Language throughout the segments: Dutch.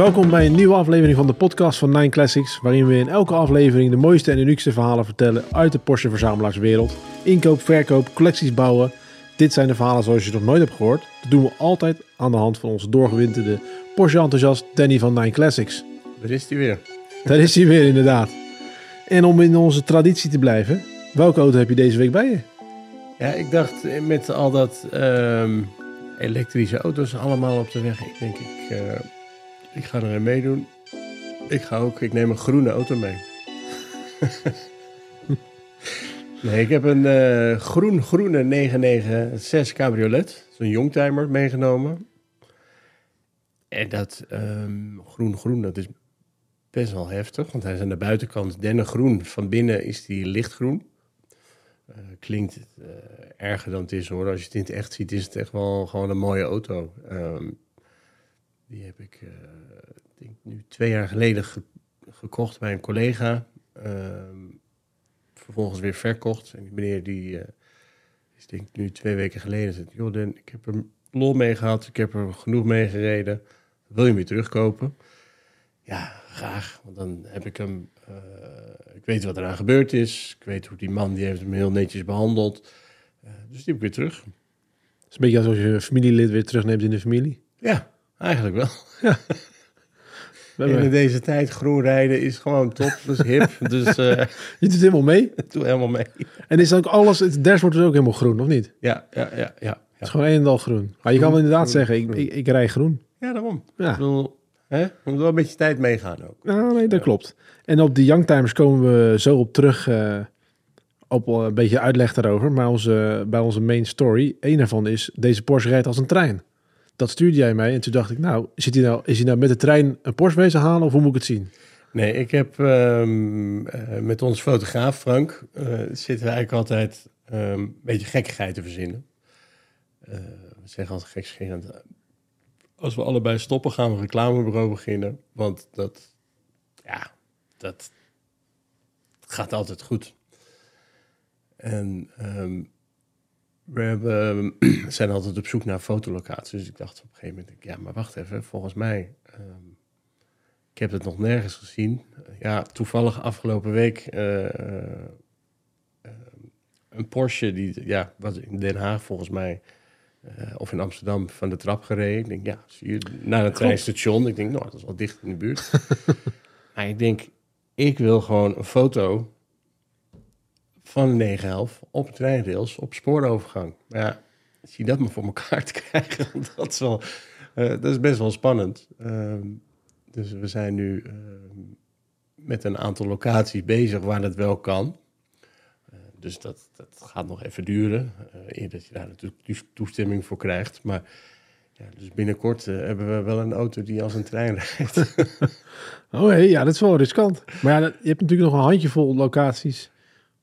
Welkom bij een nieuwe aflevering van de podcast van Nine Classics, waarin we in elke aflevering de mooiste en uniekste verhalen vertellen uit de Porsche verzamelaarswereld. Inkoop, verkoop, collecties bouwen. Dit zijn de verhalen zoals je nog nooit hebt gehoord. Dat doen we altijd aan de hand van onze doorgewinterde Porsche-enthousiast Danny van Nine Classics. Daar is hij weer. Daar is hij weer inderdaad. En om in onze traditie te blijven, welke auto heb je deze week bij je? Ja, ik dacht met al dat ehm, elektrische auto's allemaal op de weg. Ik denk, ik, eh, ik ga erin meedoen. Ik ga ook, ik neem een groene auto mee. nee, ik heb een eh, groen-groene 996 cabriolet. Zo'n youngtimer meegenomen. En dat ehm, groen-groen, dat is best wel heftig. Want hij is aan de buitenkant dennengroen. Van binnen is die lichtgroen. Eh, klinkt eh, erger dan het is hoor. Als je het in het echt ziet, is het echt wel gewoon een mooie auto. Ehm, die heb ik, eh, denk nu twee jaar geleden ge- gekocht bij een collega. Ehm, vervolgens weer verkocht. En die meneer die eh, is denk ik nu twee weken geleden. Zegt, joh ik heb er lol mee gehad. Ik heb er genoeg mee gereden. Wil je hem weer terugkopen? Ja, graag. Want dan heb ik hem. eh, ik weet wat eraan gebeurd is. Ik weet hoe die man die heeft hem heel netjes behandeld. Eh, dus die heb ik weer terug. Het is een beetje alsof je een familielid weer terugneemt in de familie. Ja, eigenlijk wel. We En in deze tijd groen rijden is gewoon top. Dat is hip. dus eh Je doet helemaal mee. doe helemaal mee. En is dan ook alles, het dashboard is ook helemaal groen, of niet? Het Ja, ja, ja, ja. is Ja, gewoon een en al groen. Maar je kan wel inderdaad groen, zeggen, ik, groen. ik, ik rij groen. ja daarom. Ik Ja, bedoel, hè? moet wel een beetje tijd meegaan ook. nou, nee, dat klopt. En op die youngtimers komen we zo op terug, eh, op eh, een beetje uitleg daarover. Maar onze, bij onze main story, één daarvan is, deze Porsche rijdt als een trein. Dat stuurde jij mij en toen dacht ik, nou, zit hij nou, is hij nou met de trein een Porsche wezen halen of hoe moet ik het zien? Nee, ik heb ehm, eh, met ons fotograaf Frank eh, zitten eigenlijk altijd ehm, een beetje gekkigheid te verzinnen. Eh, we zeggen altijd gekscherend. Als we allebei stoppen, gaan we een reclamebureau beginnen. Want dat, ja, dat gaat altijd goed. En ehm, we hebben, zijn altijd op zoek naar fotolocaties. Dus ik dacht op een gegeven moment, ja, maar wacht even, volgens mij... ehm, ik heb het nog nergens gezien. Ja, toevallig afgelopen week eh, eh, eh, een Porsche die ja, was in Den Haag volgens mij eh, of in Amsterdam van de trap gereden. Ik denk, ja, zie je, naar een treinstation. Ik denk, nou, dat is wel dicht in de buurt. maar ik denk, ik wil gewoon een foto van een 911 op treinrails op spoorovergang. Ja, zie dat maar voor elkaar te krijgen. dat is wel, eh, dat is best wel spannend. Ehm, dus we zijn nu ehm, met een aantal locaties bezig waar dat wel kan. Eh, dus dat, dat gaat nog even duren, eh eer dat je daar natuurlijk toes- toestemming voor krijgt. Maar ja, dus binnenkort hebben we wel een auto die als een trein rijdt. Oh hé, ja, dat is wel riskant. Maar ja, je hebt natuurlijk nog een handjevol locaties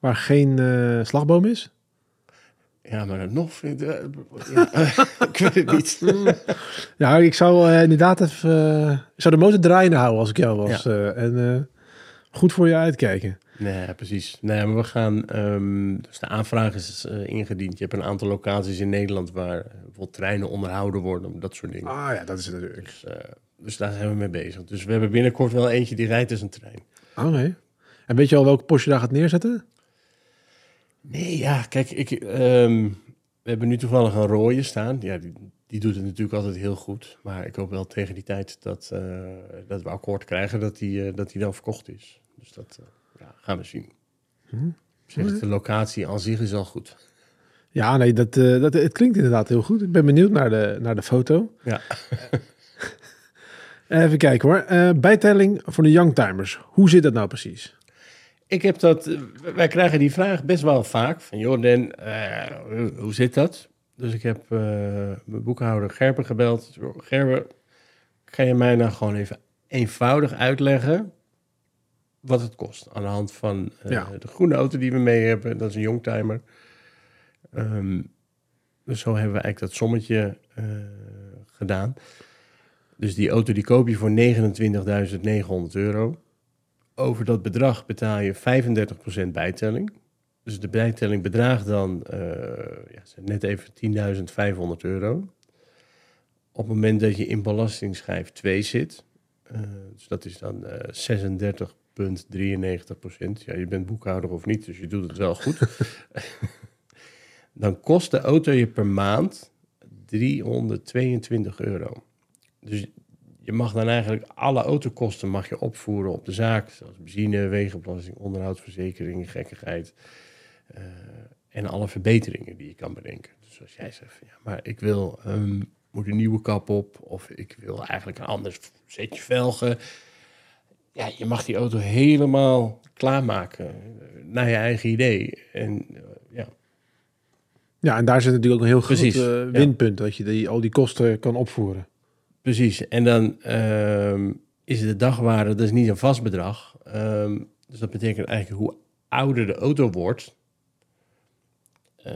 waar geen eh, slagboom is. ja, maar nog vind eh, ja, ik weet het niet. Ja, ik zou eh, inderdaad even... ik zou de motor draaiende houden als ik jou was. en goed voor je uitkijken. Nee, precies. Nee, maar we gaan. ehm, dus de aanvraag is ingediend. Je hebt een aantal locaties in Nederland waar bijvoorbeeld treinen onderhouden worden, dat soort dingen. Ah ja, dat is het natuurlijk. Dus, dus daar zijn we mee bezig. Dus we hebben binnenkort wel eentje die rijdt als een trein. Oké. En weet je al welke Porsche je daar gaat neerzetten? Nee, ja, kijk, ik, ehm, we hebben nu toevallig een rode staan. Ja, die, die doet het natuurlijk altijd heel goed. Maar ik hoop wel tegen die tijd dat, eh, dat we akkoord krijgen dat die, eh, dat die dan verkocht is. Dus dat eh, ja, gaan we zien. Hm. Zeg, de locatie aan zich is al goed. Ja, nee, dat, dat, het klinkt inderdaad heel goed. Ik ben benieuwd naar de, naar de foto. Ja. Even kijken hoor. Bijtelling voor de youngtimers. Hoe zit dat nou precies? Ik heb dat, eh, wij krijgen die vraag best wel vaak. Van joh, Dan, eh, hoe- zit dat? Dus ik heb eh, mijn boekhouder Gerber gebeld. Gerber, ga je mij nou gewoon even eenvoudig uitleggen wat het kost? Aan de hand van Ja. de groene auto die we mee hebben. Dat is een youngtimer. Ehm dus zo hebben we eigenlijk dat sommetje gedaan. Dus die auto die koop je voor 29.900 euro. Over dat bedrag betaal je 35% bijtelling. Dus de bijtelling bedraagt dan eh, ja, net even 10.500 euro. Op het moment dat je in belastingschijf 2 zit, Eh, dus dat is dan eh 36,93 procent. Ja, je bent boekhouder of niet, dus je doet het wel goed. dan kost de auto je per maand 322 euro. Dus je mag dan eigenlijk alle autokosten mag je opvoeren op de zaak. Zoals benzine, wegenbelasting, onderhoudsverzekering, gekkigheid. eh, en alle verbeteringen die je kan bedenken. Dus als jij zegt, ja, maar ik wil, ehm, moet een nieuwe kap op. Of ik wil eigenlijk een ander setje velgen. Ja, je mag die auto helemaal klaarmaken. eh, Naar je eigen idee. En eh, ja, Ja, en daar zit natuurlijk ook een heel Precies, groot ja. winpunt, dat je die, al die kosten kan opvoeren. Precies. En dan ehm, is de dagwaarde, dat is niet een vast bedrag. Ehm, dus dat betekent eigenlijk hoe ouder de auto wordt. eh,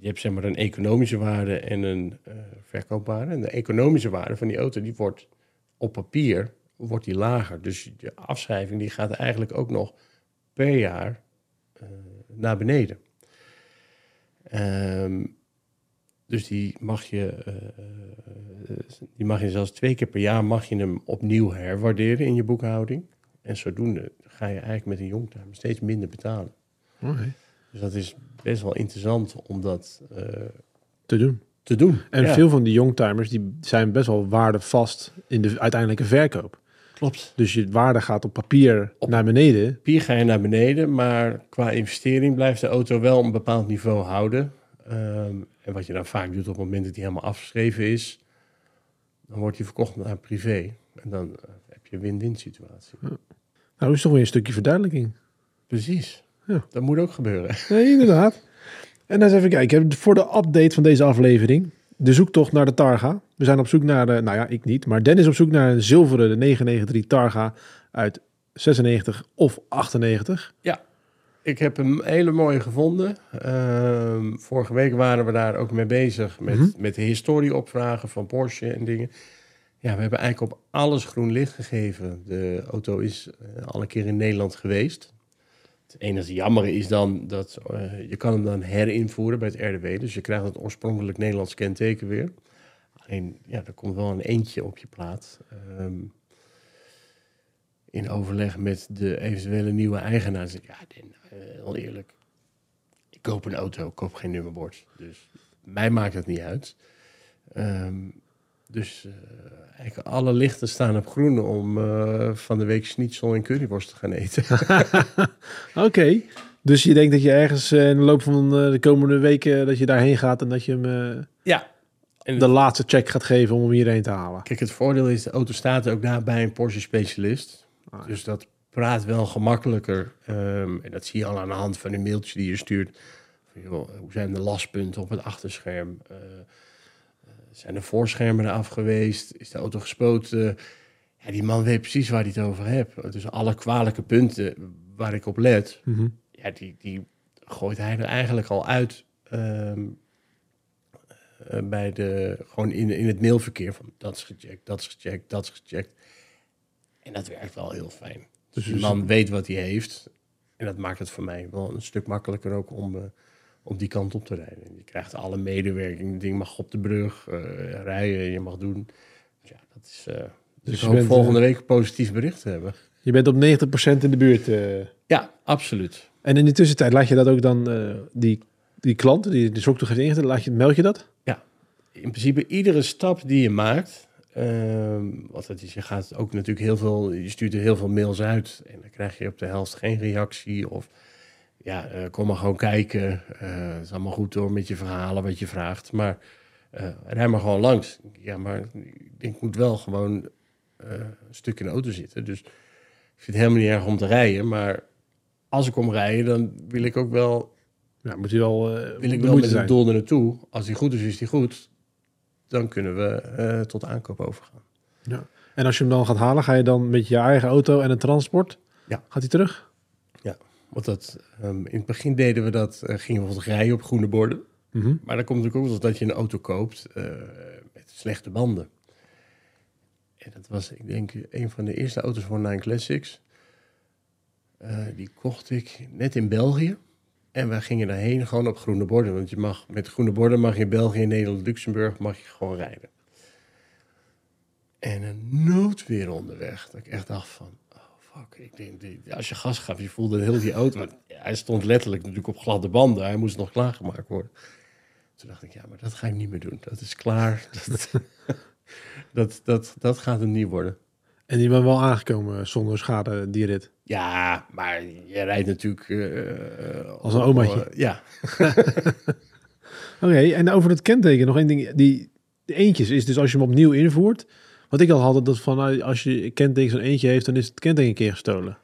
je hebt zeg maar een economische waarde en een eh, verkoopwaarde. En de economische waarde van die auto, die wordt op papier wordt die lager. Dus je afschrijving die gaat eigenlijk ook nog per jaar eh, naar beneden. Ehm, dus die mag je, die mag je zelfs twee keer per jaar mag je hem opnieuw herwaarderen in je boekhouding. En zodoende ga je eigenlijk met een youngtimer steeds minder betalen. Oké. Dus dat is best wel interessant om dat eh, Te doen. te doen. En Ja, veel van die youngtimers die zijn best wel waardevast in de uiteindelijke verkoop. klopt. Dus je waarde gaat op papier Op- naar beneden. Papier ga je naar beneden, maar qua investering blijft de auto wel een bepaald niveau houden. Ehm, en wat je dan vaak doet op het moment dat die helemaal afgeschreven is, dan wordt die verkocht naar privé. En dan eh, heb je een win-win situatie. Nou, is toch weer een stukje verduidelijking. Precies. Ja. Dat moet ook gebeuren. Nee, inderdaad. En dan eens even kijken. Voor de update van deze aflevering. De zoektocht naar de Targa. We zijn op zoek naar de... Nou ja, ik niet. Maar Dennis op zoek naar een zilveren de 993 Targa uit 96 of 98. Ik heb een hele mooie gevonden. Ehm, vorige week waren we daar ook mee bezig met, Mhm. met de historieopvragen van Porsche en dingen. Ja, we hebben eigenlijk op alles groen licht gegeven. De auto is eh, al een keer in Nederland geweest. Het enige jammer is dan dat eh, je kan hem dan herinvoeren bij het RDW. Dus je krijgt het oorspronkelijk Nederlands kenteken weer. Alleen, ja, er komt wel een eentje op je plaat. Ehm, in overleg met de eventuele nieuwe eigenaar. Zeg ik, ja, Den, eh, heel eerlijk. Ik koop een auto, ik koop geen nummerbord. Dus mij maakt het niet uit. Ehm, dus eh, eigenlijk alle lichten staan op groen om eh, van de week schnitzel en curryworst te gaan eten. Oké. Dus je denkt dat je ergens in de loop van de komende weken... dat je daarheen gaat en dat je hem ja. En de laatste check gaat geven om hem hierheen te halen. Kijk, het voordeel is, de auto staat ook daar bij een Porsche-specialist. Ah, ja. Dus dat praat wel gemakkelijker. Ehm, en dat zie je al aan de hand van een mailtje die je stuurt. Van, joh, hoe zijn de lastpunten op het achterscherm? Eh, eh, zijn de voorschermen eraf geweest? Is de auto gespoten? Ja, die man weet precies waar hij het over hebt. Dus alle kwalijke punten waar ik op let, Mhm. ja, die, die gooit hij er eigenlijk al uit ehm, eh, bij de, gewoon in, in het mailverkeer van dat is gecheckt, dat is gecheckt, dat is gecheckt. En dat werkt wel heel fijn. Dus die man weet wat hij heeft. En dat maakt het voor mij wel een stuk makkelijker ook om, eh, om die kant op te rijden. Je krijgt alle medewerking, ding mag op de brug eh, rijden, je mag doen. Dus ja, dat is... eh, dus, Dus ik hoop bent, volgende week positief bericht te hebben. Je bent op 90% in de buurt. Ja, absoluut. En in de tussentijd laat je dat ook dan, die, die klant die de zoektocht heeft ingezet, laat je, meld je dat? in principe iedere stap die je maakt. Ehm want het is, je gaat ook natuurlijk heel veel, je stuurt er heel veel mails uit en dan krijg je op de helft geen reactie. Of ja, eh, kom maar gewoon kijken. eh, het is allemaal goed hoor met je verhalen wat je vraagt. Maar eh rij maar gewoon langs. Ja, maar ik moet wel gewoon een stuk in de auto zitten. Dus ik vind het helemaal niet erg om te rijden. Maar als ik kom rijden, dan wil ik ook wel Ja, moet je wel, wil ik wel met zijn. het doel er naartoe. Als die goed is, is die goed. Dan kunnen we eh, tot aankoop overgaan. En als je hem dan gaat halen, ga je dan met je eigen auto en een transport? Ja. Gaat hij terug? Want dat, ehm, in het begin deden we dat, eh, gingen we bijvoorbeeld rijden op groene borden. Mhm. Maar dan komt natuurlijk ook wel dat je een auto koopt eh, met slechte banden. En dat was, ik denk, een van de eerste auto's van Nine Classics. Die kocht ik net in België. En wij gingen daarheen gewoon op groene borden. Want je mag, met groene borden mag je in België, Nederland, Luxemburg mag je gewoon rijden. En een noodweer onderweg. Dat ik echt dacht van, oh fuck. Ik denk, als je gas gaf, je voelde heel die auto. hij stond letterlijk natuurlijk op gladde banden. Hij moest nog klaargemaakt worden. Toen dacht ik, ja, maar dat ga ik niet meer doen. Dat is klaar. Dat, dat, dat, dat gaat hem niet worden. En die ben wel aangekomen zonder schade, die rit. Ja, maar je rijdt natuurlijk... eh, Als een omaatje. eh, ja, Oké, en over het kenteken nog één ding. Die, de eentjes is dus als je hem opnieuw invoert. Wat ik al had, dat van als je kenteken zo'n eentje heeft, dan is het kenteken een keer gestolen.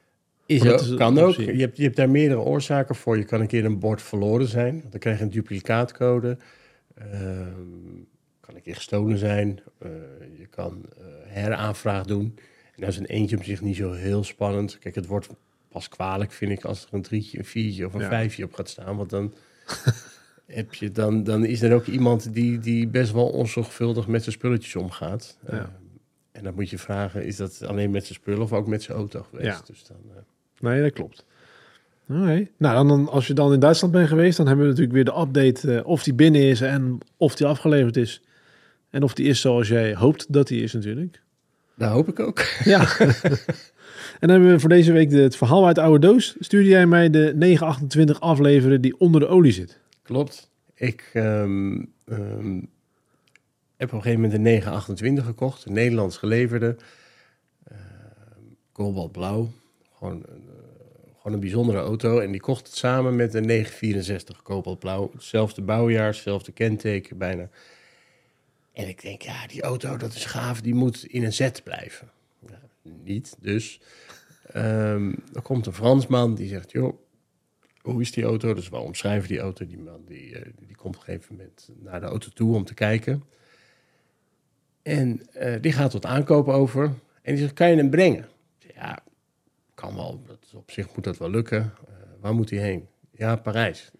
Is ook- is kan ook. Je hebt, je hebt daar meerdere oorzaken voor. Je kan een keer een bord verloren zijn. Dan krijg je een duplicaatcode. Ehm, kan een keer gestolen zijn. Eh, je kan eh, heraanvraag doen. En dat is een eentje op zich niet zo heel spannend. Kijk, het wordt pas kwalijk, vind ik, als er een drietje, een viertje of een Ja. vijfje op gaat staan. Want dan, heb je, dan, dan is er ook iemand die, die best wel onzorgvuldig met zijn spulletjes omgaat. Ja. Ehm, en dan moet je vragen, is dat alleen met zijn spullen of ook met zijn auto geweest? Ja. Dus dan, eh, Nee, dat klopt. Oké. Nou, dan, dan, als je dan in Duitsland bent geweest, dan hebben we natuurlijk weer de update eh, of die binnen is en of die afgeleverd is. En of die is zoals jij hoopt dat die is natuurlijk. Dat hoop ik ook. Ja. en dan hebben we voor deze week de, het verhaal uit de oude doos. Stuurde jij mij de 928 afleveren die onder de olie zit. Klopt. Ik ehm, ehm, heb op een gegeven moment een 928 gekocht, een Nederlands geleverde. Ehm kobaltblauw. Gewoon, een, eh, gewoon een bijzondere auto. En die kocht het samen met een 964 kobaltblauw. Hetzelfde bouwjaar, hetzelfde kenteken bijna. En ik denk, ja, die auto, dat is gaaf. Die moet in een Z blijven. Ja, niet, dus... ehm er komt een Fransman die zegt, joh, hoe is die auto? Dus we omschrijven die auto. Die man die, eh, die komt op een gegeven moment naar de auto toe om te kijken. En eh, die gaat tot aankoop over. En die zegt, kan je hem brengen? Ja, kan wel. Dat is, op zich moet dat wel lukken. Eh, waar moet hij heen? Ja, Parijs.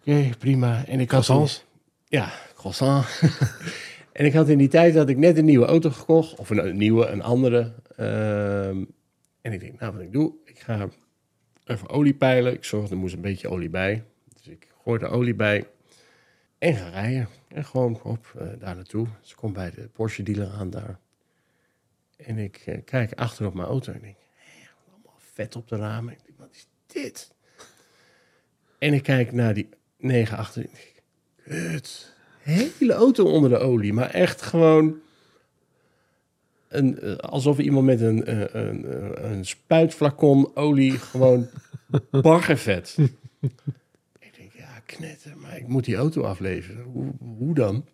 Oké, prima. En ik had... Croissants? Ja, croissant. en ik had in die tijd had ik net een nieuwe auto gekocht. Of een, nieuwe, een andere. Ehm, en ik denk, nou wat ik doe, ik ga even olie peilen. Ik zorg, er moest een beetje olie bij. Dus ik gooi er olie bij en ga rijden. En gewoon op eh, daar naartoe. Dus ik kom bij de Porsche dealer aan daar. En ik eh, kijk achter op mijn auto en denk, hé, allemaal vet op de ramen. Ik denk, wat is dit? En ik kijk naar die 928. Ik denk, Kut. Hele auto onder de olie. Maar echt gewoon... Een, eh, alsof iemand met een, eh, een, een, een spuitflacon olie gewoon baggervet. ik denk, ja, knetter, maar ik moet die auto afleveren. Hoe, hoe dan?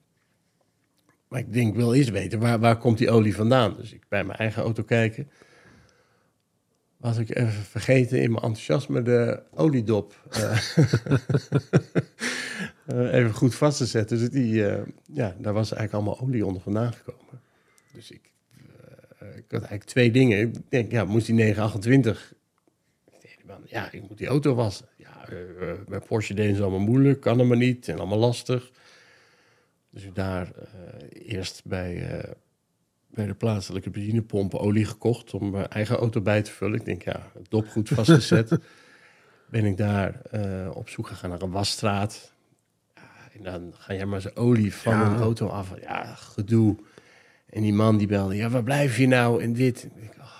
Maar ik denk, ik wil eerst weten, waar, waar komt die olie vandaan? Dus ik bij mijn eigen auto kijken. Was ik even vergeten in mijn enthousiasme de oliedop eh, eh, even goed vast te zetten. Dus die, eh, ja, daar was eigenlijk allemaal olie onder vandaan gekomen. Dus ik, eh, ik had eigenlijk twee dingen. Ik denk, ja, moest die 928 tegen die man, ja, ik moet die auto wassen. Ja, eh, eh, bij Porsche deden ze allemaal moeilijk, kan allemaal niet en allemaal lastig. Dus ik daar eh, eerst bij, eh, bij de plaatselijke benzinepomp olie gekocht om mijn eigen auto bij te vullen. Ik denk, ja, het dop goed vastgezet. ben ik daar eh, op zoek gegaan naar een wasstraat. En dan ga jij maar zijn olie van Ja. een auto af. Ja, gedoe. En die man die belde, ja, waar blijf je nou? En dit. En ik denk, oh,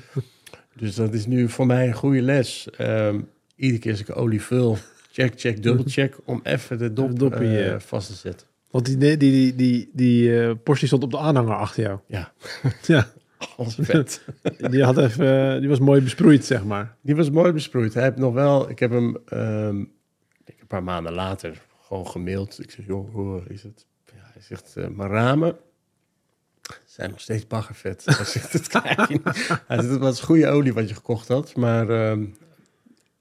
dus dat is nu voor mij een goede les. Ehm, iedere keer als ik olie vul, check, check, dubbel check, om even de dop, dop eh, vast te zetten. Want die, die, die, die, die Porsche stond op de aanhanger achter jou. Ja, Ja, alles vet. die, had even, eh, die was mooi besproeid, zeg maar. Die was mooi besproeid. Hij heeft nog wel, ik heb hem ehm, paar maanden later gewoon gemaild. Ik zeg, joh, hoe is het? Ja, hij zegt, eh, mijn ramen zijn nog steeds baggervet. Hij zegt, het krijg je niet. Hij zegt, het was goede olie wat je gekocht had, maar ehm,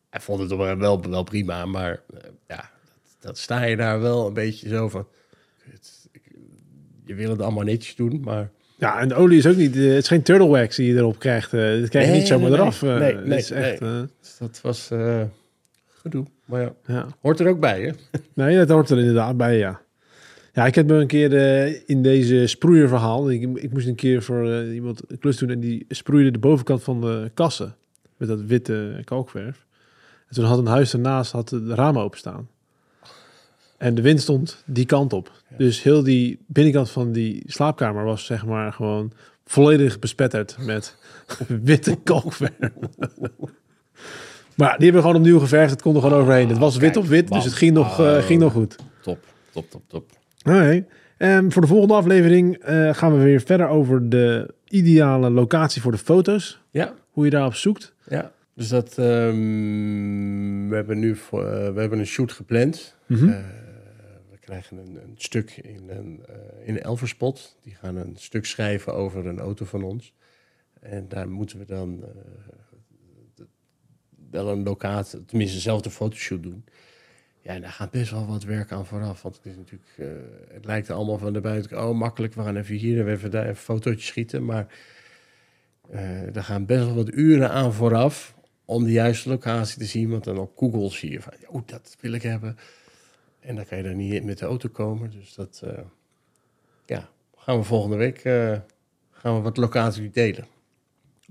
hij vond het wel, wel, wel prima. Maar eh, ja, dat, dat sta je daar wel een beetje zo van, ik- je wil het allemaal netjes doen, maar... Ja, en de olie is ook niet... eh, het is geen turtle wax die je erop krijgt. eh dat krijg je Nee, niet zomaar nee, eraf. Nee, nee, is echt... Dus dat was gedoe. Maar ja, ja. hoort er ook bij, hè? Nee, dat hoort er inderdaad bij, ja. Ja, ik heb me een keer eh, in deze sproeierverhaal... Ik, ik moest een keer voor eh, iemand een klus doen... en die sproeide de bovenkant van de kassen... met dat witte kalkverf. En toen had een huis ernaast had de ramen openstaan. En de wind stond die kant op. Ja. Dus heel die binnenkant van die slaapkamer was zeg maar gewoon volledig bespetterd met witte kalkverf. maar die hebben we gewoon opnieuw geverfd. Het kon er gewoon overheen. Het was wit kijk, op wit, dus het ging nog, eh, Oh. ging nog goed. Top, top, top, top. Oké. En voor de volgende aflevering eh, gaan we weer verder over de ideale locatie voor de foto's. Ja, Hoe je daarop zoekt. ja. Dus dat, ehm, we hebben nu voor, eh, we hebben een shoot gepland. Mhm. We krijgen een, een stuk in een, in Elverspot. Die gaan een stuk schrijven over een auto van ons. En daar moeten we dan wel een locatie, tenminste dezelfde fotoshoot doen. Ja, daar gaat best wel wat werk aan vooraf. Want het is natuurlijk, eh, het lijkt allemaal van de buitenkant, oh makkelijk, we gaan even hier en even daar een fotootje schieten. Maar eh er gaan best wel wat uren aan vooraf om de juiste locatie te zien. Want dan op Google zie je van, oh, dat wil ik hebben. En dan kan je er niet met de auto komen. Dus dat, eh, ja, gaan we volgende week gaan we wat locaties delen.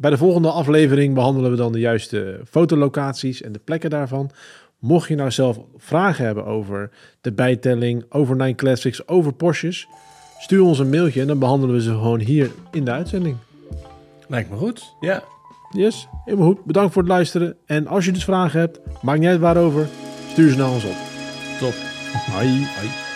Bij de volgende aflevering behandelen we dan de juiste fotolocaties en de plekken daarvan. Mocht je nou zelf vragen hebben over de bijtelling, over Nine Classics, over Porsches, stuur ons een mailtje en dan behandelen we ze gewoon hier in de uitzending. Lijkt me goed. Ja. Yes, helemaal goed. Bedankt voor het luisteren. En als je dus vragen hebt, maakt niet uit waarover, stuur ze naar ons op. Top. Hoi. Hoi.